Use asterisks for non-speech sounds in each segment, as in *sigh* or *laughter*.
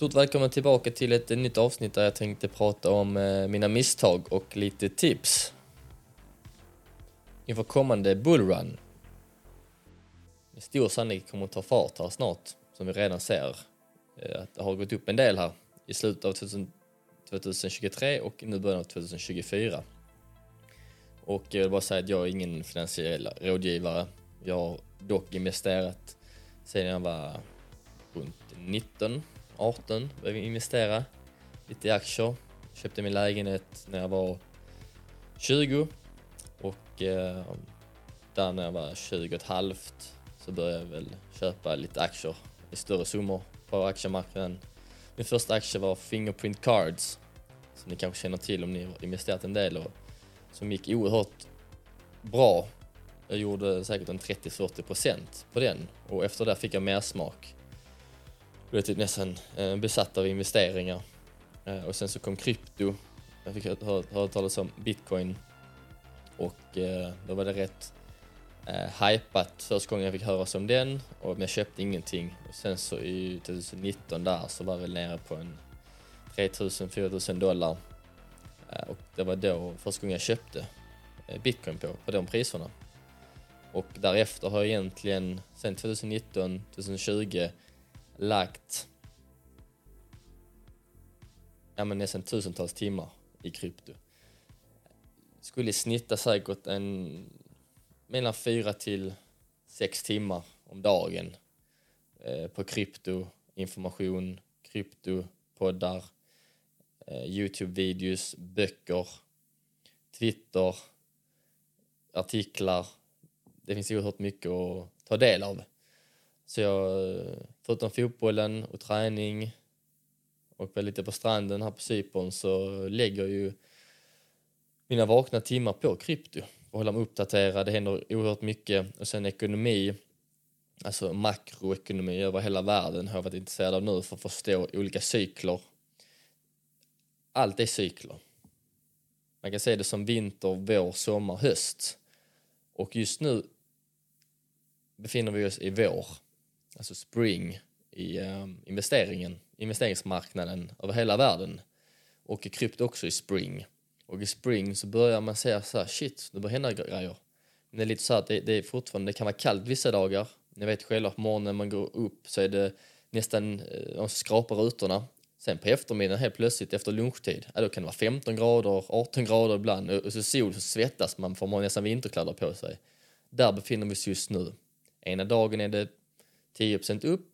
Stort välkommen tillbaka till ett nytt avsnitt där jag tänkte prata om eh, mina misstag och lite tips inför kommande bullrun. Med stor sannolikhet kommer att ta fart här snart, som vi redan ser. Eh, att det har gått upp en del här i slutet av 2023 och nu början av 2024. Och jag vill bara säga att jag är ingen finansiell rådgivare. Jag har dock investerat sedan jag var runt 19 18 började investera lite i aktier. Köpte min lägenhet när jag var 20 och eh, där när jag var 20 och ett halvt så började jag väl köpa lite aktier i större summor på aktiemarknaden. Min första aktie var Fingerprint Cards som ni kanske känner till om ni har investerat en del och som gick oerhört bra. Jag gjorde säkert en 30-40% på den och efter det fick jag mer smak blev typ nästan eh, besatt av investeringar. Eh, och sen så kom krypto. Jag fick höra, höra talas om bitcoin. Och eh, då var det rätt eh, hypat första gången jag fick höra om den. Och, men jag köpte ingenting. Och sen så i 2019 där så var vi nere på en 3000-4000 dollar. Eh, och det var då första gången jag köpte eh, bitcoin på, på de priserna. Och därefter har jag egentligen, sen 2019, 2020 lagt ja, men nästan tusentals timmar i krypto. Skulle snitta säkert en mellan fyra till sex timmar om dagen eh, på krypto, information, kryptopoddar, eh, Youtube-videos, böcker, Twitter, artiklar. Det finns oerhört mycket att ta del av. Så jag, eh, förutom fotbollen och träning och väl lite på stranden här på Cypern så lägger ju mina vakna timmar på krypto och hålla mig uppdaterad. Det händer oerhört mycket. Och sen ekonomi, alltså makroekonomi över hela världen har jag varit intresserad av nu för att förstå olika cykler. Allt är cykler. Man kan se det som vinter, vår, sommar, höst. Och just nu befinner vi oss i vår alltså spring i ehm, investeringen, investeringsmarknaden över hela världen. Och i krypto också i spring. Och i spring så börjar man säga så här, shit, det börjar hända grejer. Men det är lite så att det, det, är fortfarande, det kan vara kallt vissa dagar. Ni vet själva, på morgonen när man går upp så är det nästan, eh, de skrapar rutorna. Sen på eftermiddagen helt plötsligt efter lunchtid, ja, då kan det vara 15 grader, 18 grader ibland. Och så sol så svettas man för man har nästan vinterkläder på sig. Där befinner vi oss just nu. Ena dagen är det 10% upp.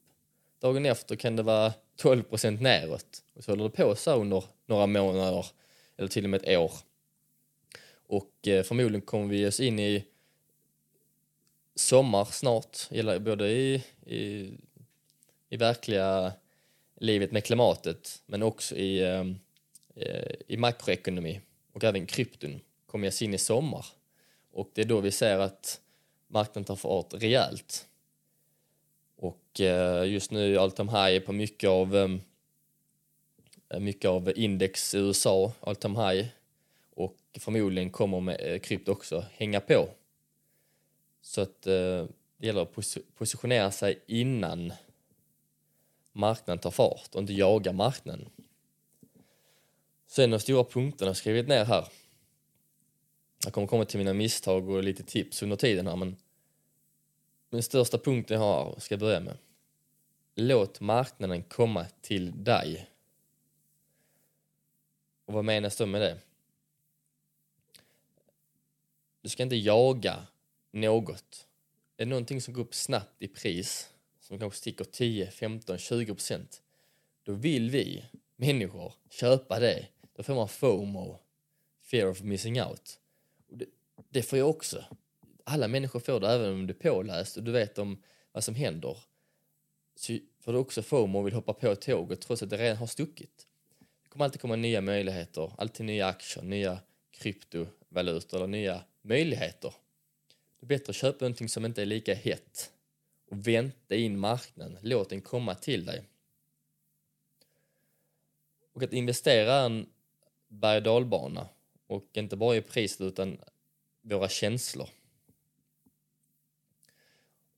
Dagen efter kan det vara 12% neråt. Och så håller det på så under några månader eller till och med ett år. Och eh, förmodligen kommer vi oss in i sommar snart, både i, i, i verkliga livet med klimatet men också i, ehm, eh, i makroekonomi och även krypton kommer jag in i sommar. Och det är då vi ser att marknaden tar fart rejält. Och eh, just nu är all time high på mycket av, ehm, eh, mycket av index i USA, all time high. Och förmodligen kommer med eh, krypto också hänga på. Så att det gäller att positionera sig innan marknaden tar fart och inte jaga marknaden. Sen de stora punkterna har jag skrivit ner här. Jag kommer komma till mina misstag och lite tips under tiden här men den största punkten jag har ska jag börja med. Låt marknaden komma till dig. Och vad menas då med det? Du ska inte jaga något. Är det någonting som går upp snabbt i pris, som kanske sticker 10, 15, 20 procent, då vill vi människor köpa det. Då får man FOMO, fear of missing out. Det, det får jag också alla människor får det även om du är påläst och du vet om vad som händer. Så får du också FOMO och vill hoppa på tåget trots att det redan har stuckit. Det kommer alltid komma nya möjligheter, alltid nya aktier, nya kryptovalutor eller nya möjligheter. Det är bättre att köpa någonting som inte är lika hett och vänta in marknaden, låt den komma till dig. Och att investera är en berg och dalbana och inte bara i priset utan våra känslor.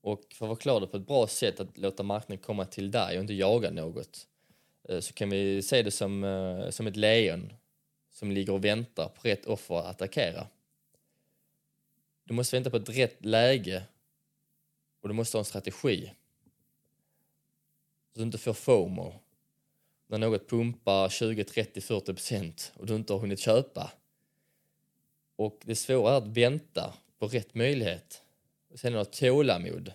Och för att förklara det på ett bra sätt att låta marknaden komma till dig och inte jaga något eh, så kan vi se det som, eh, som ett lejon som ligger och väntar på rätt offer att attackera. Du måste vänta på ett rätt läge och du måste ha en strategi. Så att du inte får FOMO. När något pumpar 20, 30, 40 procent och du inte har hunnit köpa. Och det svåra är att vänta på rätt möjlighet. Och sen ha tålamod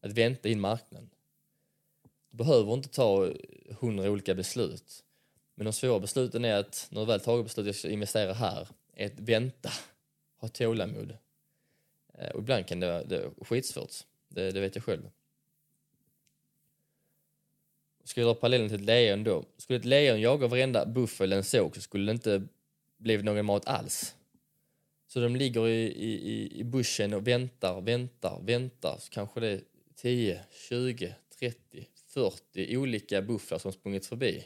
att vänta in marknaden. Du behöver inte ta hundra olika beslut. Men de svåra besluten är att när du väl tagit beslutet att investera här, är att vänta, ha tålamod. Eh, och ibland kan det vara, det skitsvårt, det, det vet jag själv. Ska jag dra parallellen till ett lejon då? Skulle ett lejon jaga varenda buffel en såg så skulle det inte blivit någon mat alls. Så de ligger i, i, i buschen och väntar, väntar, väntar. Så kanske det är 10, 20, 30, 40 olika bufflar som sprungit förbi.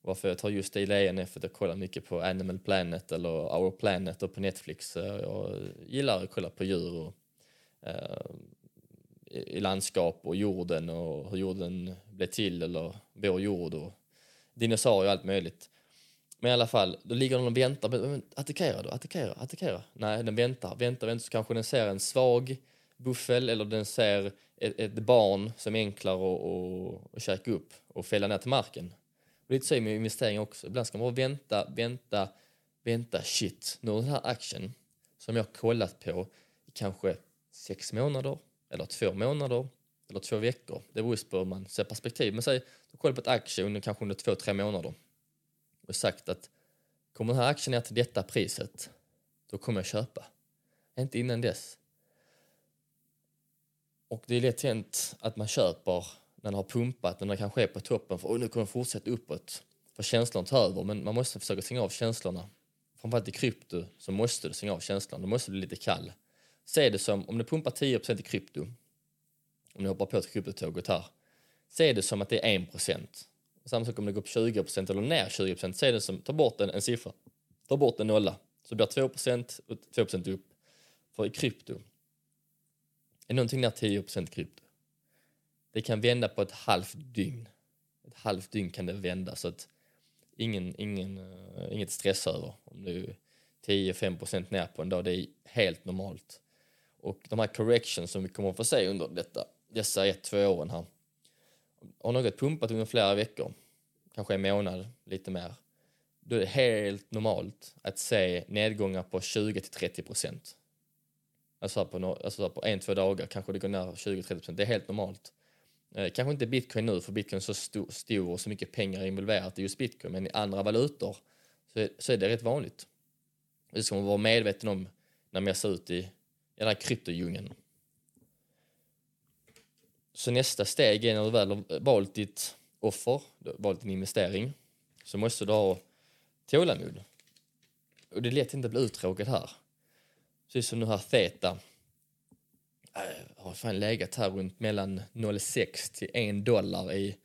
Varför jag tar just det i lejon är för att jag kollar mycket på Animal Planet eller Our Planet och på Netflix. Eh, jag gillar att kolla på djur och, eh, i landskap och jorden och hur jorden blev till eller vår jord och dinosaurier och allt möjligt. Men i alla fall, då ligger den och väntar. Men, attackera då, attackera, attackera. Nej, den väntar, väntar, väntar. Så kanske den ser en svag buffel eller den ser ett, ett barn som är enklare att, att käka upp och fälla ner till marken. Och lite så är med investeringar också. Ibland ska man bara vänta, vänta, vänta. Shit, nu har den här aktien som jag kollat på i kanske sex månader eller två månader eller två veckor. Det beror på hur man ser perspektiv. Men säg, du har kollat på ett aktie under kanske under två, tre månader och sagt att kommer den här aktien ner till detta priset, då kommer jag köpa. Inte innan dess. Och det är lätt hänt att man köper när den har pumpat, när den kanske är på toppen, för nu kommer den fortsätta uppåt. För känslan tar över, men man måste försöka stänga av känslorna. Framförallt i krypto så måste du stänga av känslan, du måste bli lite kall. Se det som, om du pumpar 10% i krypto, om du hoppar på ett kryptotåget här, se det som att det är 1%. Samma sak om det går upp 20% eller ner 20%, se det som, ta bort en, en siffra, ta bort en nolla, så blir 2% och 2% upp. För i krypto, är någonting ner 10% krypto, det kan vända på ett halvt dygn. Ett halvt dygn kan det vända så att ingen, ingen, uh, inget stress över om du är 10-5% ner på en dag, det är helt normalt. Och de här corrections som vi kommer att få se under detta, dessa ett, två åren här. Har något pumpat under flera veckor, kanske en månad, lite mer, då är det helt normalt att se nedgångar på 20-30 procent. Alltså på, alltså på en, två dagar kanske det går ner 20-30 procent. Det är helt normalt. Eh, kanske inte bitcoin nu, för bitcoin är så stor, stor och så mycket pengar involverat i just bitcoin, men i andra valutor så är, så är det rätt vanligt. Det ska man vara medveten om när man ser ut i, i den här kryptodjungeln. Så nästa steg är när du väl har valt ditt offer, valt din investering, så måste du ha tålamod. Och det är lätt inte att bli uttråkad här. Precis som nu här Theta äh, har fan legat här runt mellan 0,6 till 1 dollar i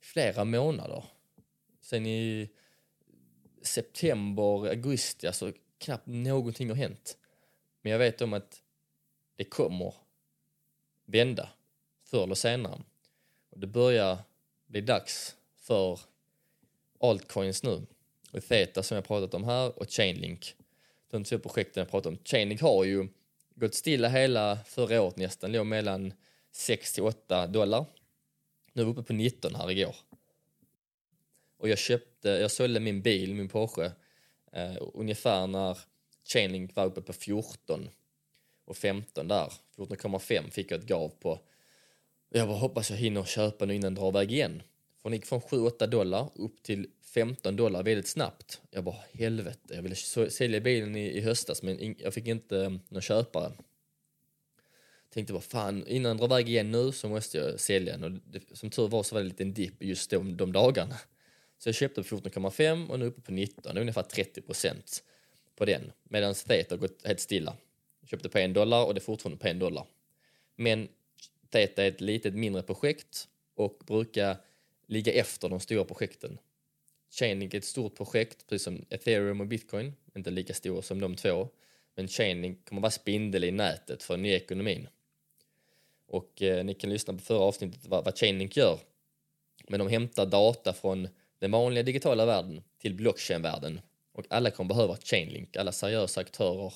flera månader. Sen i september, augusti, alltså knappt någonting har hänt. Men jag vet om att det kommer vända förr eller senare. Och det börjar bli dags för altcoins nu. Och Theta som jag pratat om här och Chainlink. De två projekten jag pratat om. Chainlink har ju gått stilla hela förra året nästan, låg mellan 6 till 8 dollar. Nu är vi uppe på 19 här igår. Och jag köpte, jag sålde min bil, min Porsche, eh, ungefär när Chainlink var uppe på 14 och 15 där. 14,5 fick jag ett gav på. Jag bara hoppas jag hinner köpa nu innan den drar iväg igen. För den gick från 7-8 dollar upp till 15 dollar väldigt snabbt. Jag bara helvete, jag ville sälja bilen i, i höstas men jag fick inte um, någon köpare. Tänkte bara fan, innan den drar iväg igen nu så måste jag sälja den. Och det, som tur var så var det en liten dipp just de, de dagarna. Så jag köpte på 14,5 och nu uppe på 19, ungefär 30 procent på den. Medan Theta har gått helt stilla. Jag köpte på en dollar och det är fortfarande på en dollar. Men Teta är ett litet mindre projekt och brukar ligga efter de stora projekten. Chainlink är ett stort projekt, precis som ethereum och bitcoin, inte lika stora som de två. Men Chainlink kommer vara spindel i nätet för den nya ekonomin. Och eh, ni kan lyssna på förra avsnittet vad, vad Chainlink gör. Men de hämtar data från den vanliga digitala världen till blockchain-världen. Och alla kommer behöva Chainlink. Alla seriösa aktörer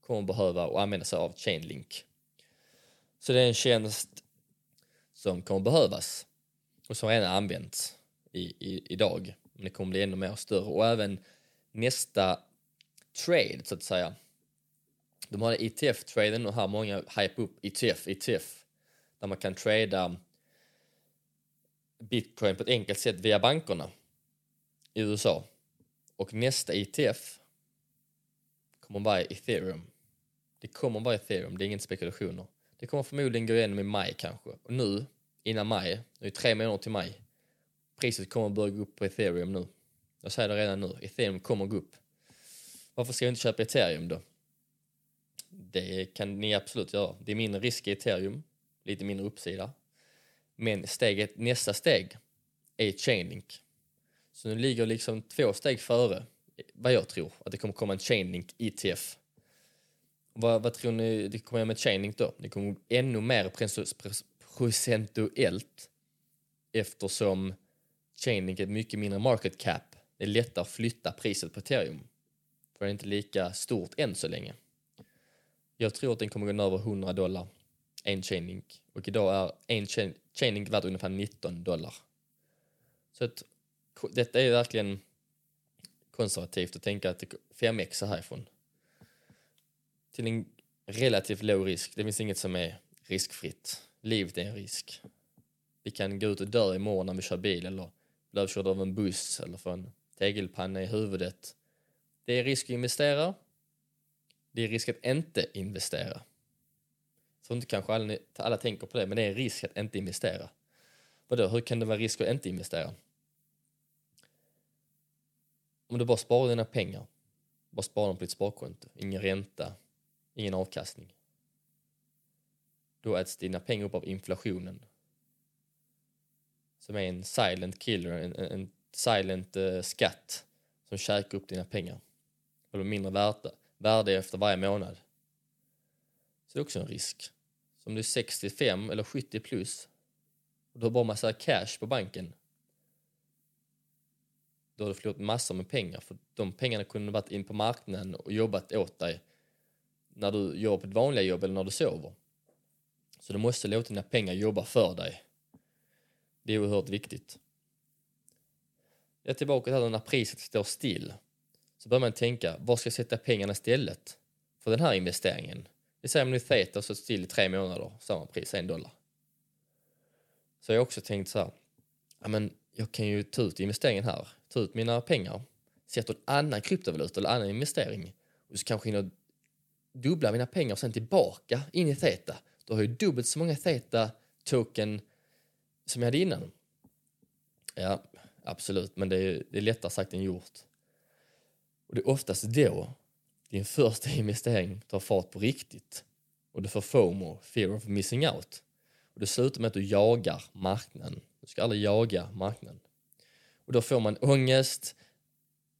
kommer behöva och använda sig av Chainlink. Så det är en tjänst som kommer behövas och som redan använts i, i, idag. Men det kommer bli ännu mer större och även nästa trade så att säga. De har ETF-traden och här många hype upp ETF, ETF. Där man kan trada bitcoin på ett enkelt sätt via bankerna i USA. Och nästa ETF kommer vara ethereum. Det kommer vara ethereum, det är ingen spekulationer. Det kommer förmodligen gå igenom i maj kanske. Och nu, innan maj, det är tre månader till maj, priset kommer börja gå upp på ethereum nu. Jag säger det redan nu, ethereum kommer gå upp. Varför ska vi inte köpa ethereum då? Det kan ni absolut göra. Det är mindre risk i ethereum, lite mindre uppsida. Men steget, nästa steg är Chainlink. Så nu ligger liksom två steg före vad jag tror, att det kommer komma en Chainlink ETF. Vad, vad tror ni det kommer göra med Chainlink då? Det kommer ännu mer procentuellt eftersom Chainlink är mycket mindre market cap. Det är lättare att flytta priset på ethereum. För det är inte lika stort än så länge. Jag tror att den kommer gå över 100 dollar, en Chainlink. Och idag är en chain, Chainlink värd ungefär 19 dollar. Så att, detta är verkligen konservativt att tänka att det 5x härifrån. Till en relativt låg risk. Det finns inget som är riskfritt. Livet är en risk. Vi kan gå ut och dö imorgon när vi kör bil eller bli överkörda av en buss eller få en tegelpanna i huvudet. Det är risk att investera. Det är risk att inte investera. Så inte kanske alla, alla tänker på det, men det är en risk att inte investera. Vadå, hur kan det vara risk att inte investera? Om du bara sparar dina pengar, bara sparar dem på ditt sparkonto, ingen ränta, ingen avkastning. Då äts dina pengar upp av inflationen. Som är en silent killer, en, en silent uh, skatt som käkar upp dina pengar. Och de mindre värde, värde efter varje månad. Så det är också en risk. Så om du är 65 eller 70 plus och du har bara massa cash på banken då har du förlorat massor med pengar för de pengarna kunde varit in på marknaden och jobbat åt dig när du jobbar på ett vanliga jobb eller när du sover. Så du måste låta dina pengar jobba för dig. Det är oerhört viktigt. Jag är tillbaka till när priset står still. Så börjar man tänka, var ska jag sätta pengarna istället för den här investeringen? Vi säger om nu Theta står still i tre månader, samma pris, en dollar. Så jag har också tänkt så här, ja men jag kan ju ta ut investeringen här, ta ut mina pengar, sätta en annan kryptovaluta eller annan investering och så kanske hinner dubbla mina pengar och sen tillbaka in i Theta. Då har jag dubbelt så många Theta-token som jag hade innan. Ja, absolut, men det är, det är lättare sagt än gjort. Och det är oftast då din första investering tar fart på riktigt och du får FOMO, fear of missing out. Och det slutar med att du jagar marknaden. Du ska aldrig jaga marknaden. Och då får man ångest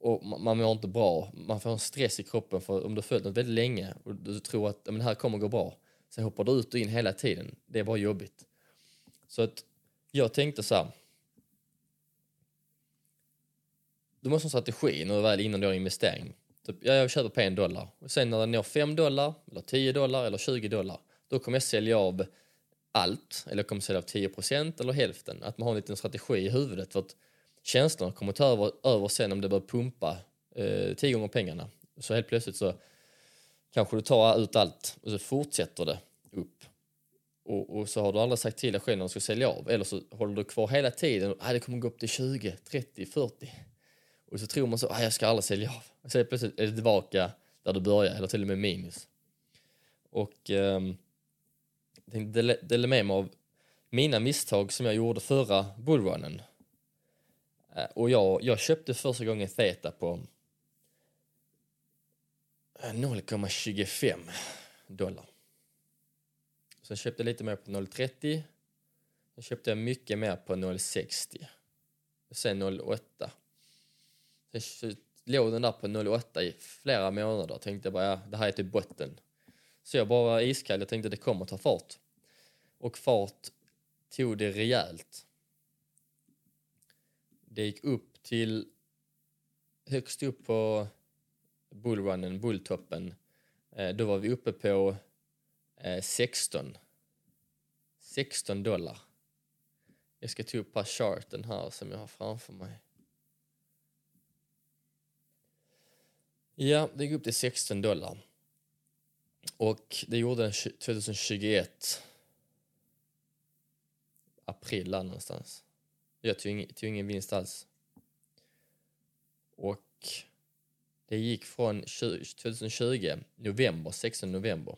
och man mår inte bra. Man får en stress i kroppen för om du har följt något väldigt länge och du tror att men det här kommer gå bra. Sen hoppar du ut och in hela tiden. Det är bara jobbigt. Så att jag tänkte så här. Du måste ha en strategi när du väl innan du har investering. Typ, ja, jag köper på en dollar. Och sen när den når 5 dollar, eller 10 dollar eller 20 dollar, då kommer jag sälja av allt, eller jag kommer sälja av 10 procent eller hälften. Att man har en liten strategi i huvudet för att känslorna kommer ta över, över sen om det börjar pumpa eh, tio gånger pengarna. Så helt plötsligt så kanske du tar ut allt och så fortsätter det upp. Och, och så har du aldrig sagt till dig själv när du ska sälja av. Eller så håller du kvar hela tiden och ah, det kommer gå upp till 20, 30, 40. Och så tror man så, ah, jag ska aldrig sälja av. Och så plötsligt är det tillbaka där du börjar, eller till och med minus. Och eh, jag tänkte dela med mig av mina misstag som jag gjorde förra bullrunnen. Eh, och jag, jag köpte första gången Theta på eh, 0,25 dollar. Sen köpte jag lite mer på 0,30. Sen köpte jag mycket mer på 0,60. Sen 0,8. Sen låg den där på 0,8 i flera månader. Tänkte bara, ja, det här är typ botten. Så jag bara var iskall. Jag tänkte det kommer ta fart. Och fart tog det rejält. Det gick upp till högst upp på bullrunnen, bulltoppen. Eh, då var vi uppe på eh, 16. 16 dollar. Jag ska ta upp på charten här som jag har framför mig. Ja, det gick upp till 16 dollar. Och det gjorde den 2021. April där någonstans. Jag tog ingen, tog ingen vinst alls. Och det gick från 2020, november, 16 november.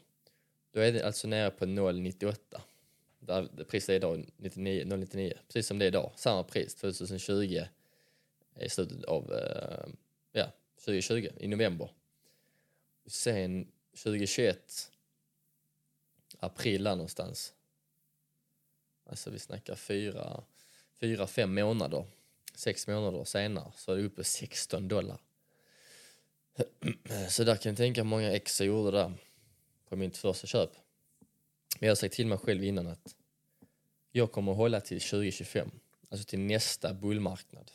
Då är det alltså nere på 0,98. Där priset är idag 0,99. Precis som det är idag. Samma pris 2020 i slutet av eh, ja, 2020, i november. Sen 2021, april där någonstans. Alltså vi snackar fyra, fyra, fem månader. Sex månader senare så är det uppe 16 dollar. Så där kan jag tänka hur många ex jag gjorde där på mitt första köp. Men jag har sagt till mig själv innan att jag kommer att hålla till 2025, alltså till nästa bullmarknad.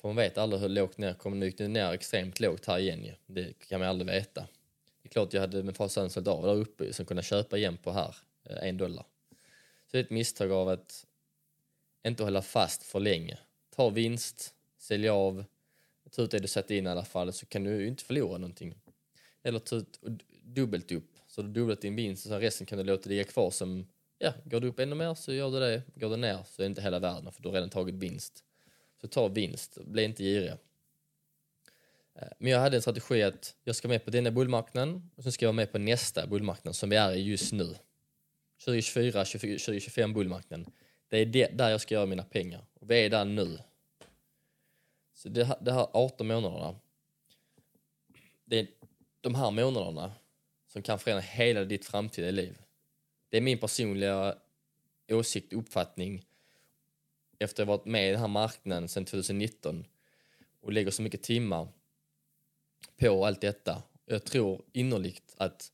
För man vet aldrig hur lågt ner kommer nu ner extremt lågt här igen ju. Det kan man aldrig veta. Det är klart jag hade med fasen sålt av där uppe som kunde köpa igen på här, eh, en dollar. Så det är ett misstag av att inte hålla fast för länge. Ta vinst, sälj av, ta ut det du satt in i alla fall så kan du ju inte förlora någonting. Eller ta ut dubbelt upp, så du dubblat din vinst och sen resten kan du låta ligga kvar som, ja, går du upp ännu mer så gör du det, går du ner så är det inte hela världen för du har redan tagit vinst. Så ta vinst, bli inte girig. Eh, men jag hade en strategi att jag ska med på denna bullmarknaden och sen ska jag vara med på nästa bullmarknad som vi är i just nu. 2024, 2025 bullmarknaden. Det är det, där jag ska göra mina pengar. Och vi är där nu. Så det, det här 18 månaderna. Det är de här månaderna som kan förändra hela ditt framtida liv. Det är min personliga åsikt och uppfattning efter att ha varit med i den här marknaden sedan 2019 och lägger så mycket timmar på allt detta. Jag tror innerligt att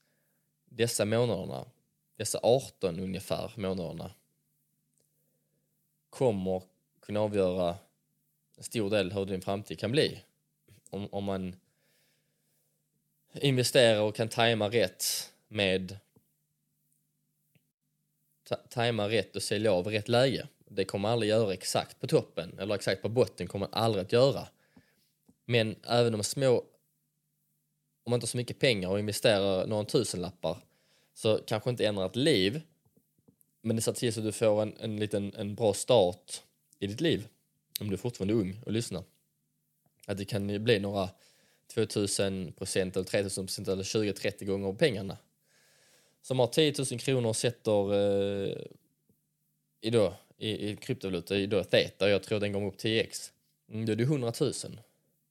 dessa månaderna, dessa 18 ungefär månaderna kommer kunna avgöra en stor del hur din framtid kan bli. Om, om man investerar och kan tajma rätt med tajma rätt och sälja av rätt läge. Det kommer man aldrig göra exakt på toppen eller exakt på botten kommer man aldrig att göra. Men även om små, om man inte har så mycket pengar och investerar några tusenlappar så kanske inte ändrar ett liv men det ser till så att du får en, en liten en bra start i ditt liv om du är fortfarande ung och lyssnar. Att det kan bli några 2000 procent eller 3000 procent eller 20-30 gånger pengarna. Som har 10 000 kronor och sätter eh, i, då, i, i kryptovaluta i då theta jag tror den går upp 10x. Mm, då är det 100 000.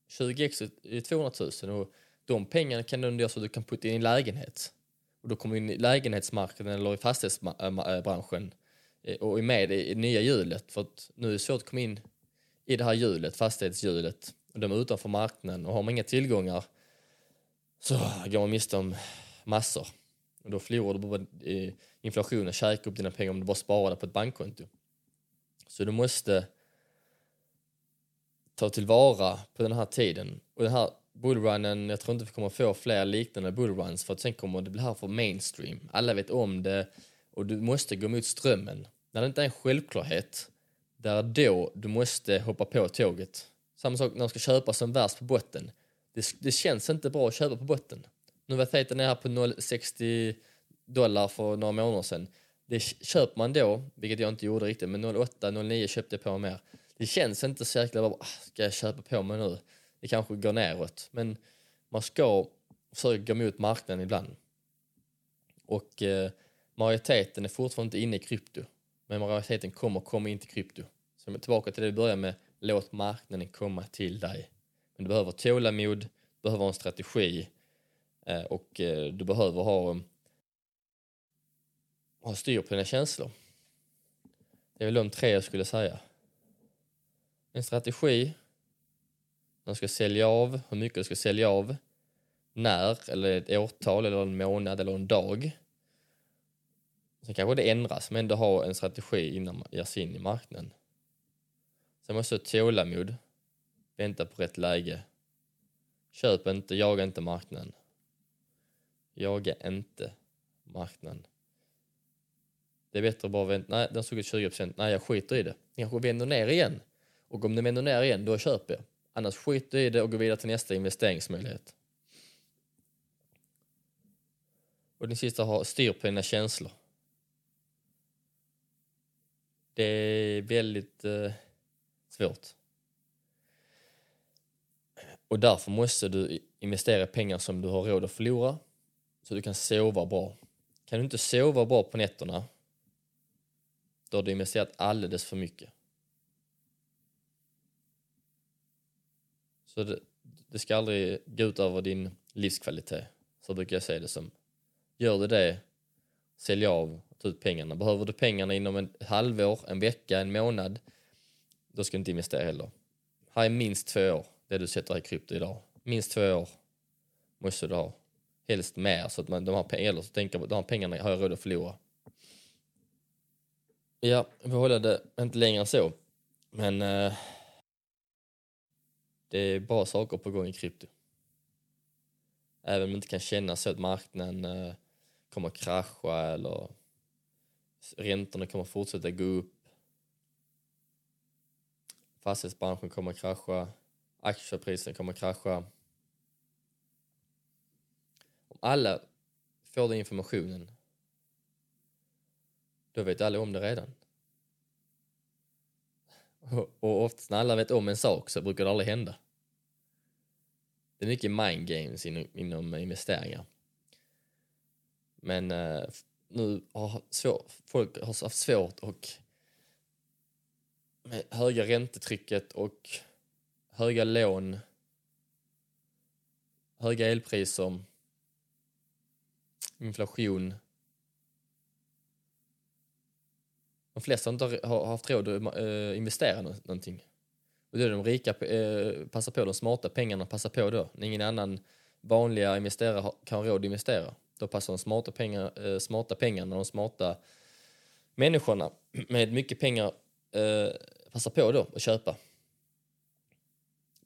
20x är 200 000 och de pengarna kan du göra så att du kan putta in i lägenhet. Och då kommer du in i lägenhetsmarknaden eller i fastighetsbranschen äh, äh, eh, och är med i nya hjulet för att nu är det svårt att komma in i det här hjulet, fastighetshjulet och de är utanför marknaden och har man inga tillgångar så går man miste om massor. Och då förlorar du bara eh, inflationen, käkar upp dina pengar om du bara sparar det på ett bankkonto. Så du måste ta tillvara på den här tiden. Och den här bullrunnen, jag tror inte vi kommer få fler liknande bullruns för att sen kommer det bli här för mainstream. Alla vet om det och du måste gå mot strömmen. När det inte är en självklarhet, det är då du måste hoppa på tåget. Samma sak när du ska köpa som värst på botten. Det, det känns inte bra att köpa på botten. Nu var Theten här på 0,60 dollar för några månader sedan. Det köper man då, vilket jag inte gjorde riktigt, men 0,8, 0,9 köpte jag på mer. Det känns inte så jäkla bra, ah, ska jag köpa på mig nu? Det kanske går neråt, men man ska försöka gå mot marknaden ibland. Och eh, majoriteten är fortfarande inte inne i krypto, men majoriteten kommer komma in till krypto. Så tillbaka till det vi började med, låt marknaden komma till dig. Men du behöver tålamod, du behöver en strategi eh, och eh, du behöver ha, ha styr på dina känslor. Det är väl de tre jag skulle säga. En strategi, man ska sälja av, hur mycket du ska sälja av, när, eller ett årtal, eller en månad eller en dag. Sen kanske det ändras, men ändå ha en strategi innan man ger sig in i marknaden. Sen måste du ha tålamod. Vänta på rätt läge. Köp inte, jaga inte marknaden. Jaga inte marknaden. Det är bättre att bara vänta. Nej, den såg ut 20 Nej, jag skiter i det. Den kanske vänder ner igen. Och om den vänder ner igen, då köper jag. Annars skiter i det och går vidare till nästa investeringsmöjlighet. Och den sista, har styr på dina känslor. Det är väldigt eh, svårt. Och därför måste du investera pengar som du har råd att förlora så du kan sova bra. Kan du inte sova bra på nätterna då har du investerat alldeles för mycket. Så det, det ska aldrig gå ut över din livskvalitet. Så brukar jag säga det som. Gör du det, sälj av och ta ut pengarna. Behöver du pengarna inom en halvår, en vecka, en månad, då ska du inte investera heller. Här är minst två år, det du sätter i krypto idag. Minst två år måste du ha. Helst mer, så att man, de har pengar, eller så tänker de här pengarna har jag råd att förlora. Ja, vi håller det inte längre än så. Men eh, det är bra saker på gång i krypto. Även om det inte kan kännas så att marknaden eh, kommer att krascha eller räntorna kommer att fortsätta gå upp. Fastighetsbranschen kommer att krascha. Aktiepriserna kommer att krascha. Om alla får den informationen då vet alla om det redan. *laughs* Och oftast när alla vet om en sak så brukar det aldrig hända. Det är mycket mind games inom, inom investeringar. Men eh, nu har svår, folk har haft svårt och med höga räntetrycket och höga lån, höga elpriser, inflation De flesta inte har haft råd att eh, investera någonting. Och då är de rika eh, passar på, de smarta pengarna passar på då. När ingen annan vanliga investerare kan ha råd att investera. Då passar de smarta, pengar, eh, smarta pengarna, de smarta människorna *clears throat* med mycket pengar passar på då att köpa.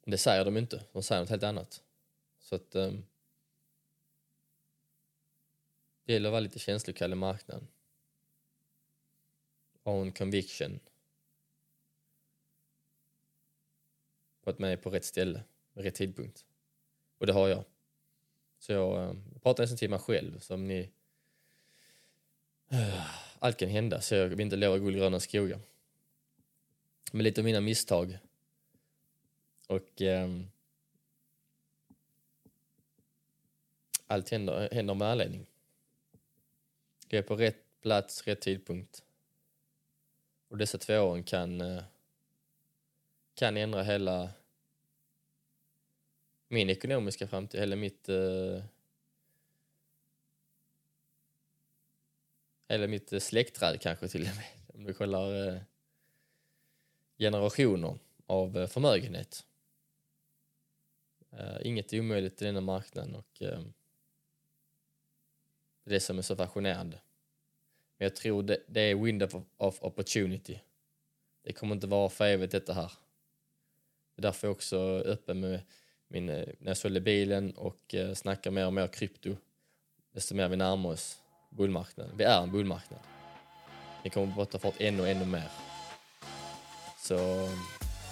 Det säger de inte, de säger något helt annat. Så att um, det gäller att vara lite känslig i marknaden own conviction. På att man är på rätt ställe, med rätt tidpunkt. Och det har jag. Så jag, eh, jag pratar nästan till mig själv, som ni... Eh, allt kan hända, så jag vill inte lova guld gröna skogar. Men lite av mina misstag. Och... Eh, allt händer, händer med anledning. Jag är på rätt plats, rätt tidpunkt. Och dessa två åren kan, eh, kan ändra hela min ekonomiska framtid, Eller mitt eh, Eller mitt eh, släktträd kanske till och med. *laughs* Om du kollar generationer av förmögenhet. inget är omöjligt i denna marknaden och det är det som är så fascinerande. Men jag tror det, det är window of opportunity. Det kommer inte vara för evigt detta här. Det är därför jag också är öppen med min, eh, när jag sålde bilen och eh, snackar mer och mer krypto, desto mer vi närmar oss bullmarknaden. Vi är en bullmarknad. Det kommer bara ta fart ännu, ännu mer. Så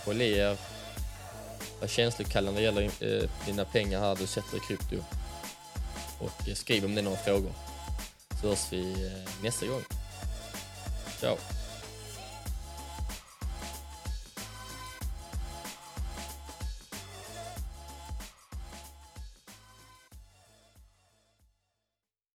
håll i er. Var känslokall när det gäller eh, dina pengar här du sätter i krypto. Och eh, skriv om det är några frågor så hörs vi eh, nästa gång. Ciao!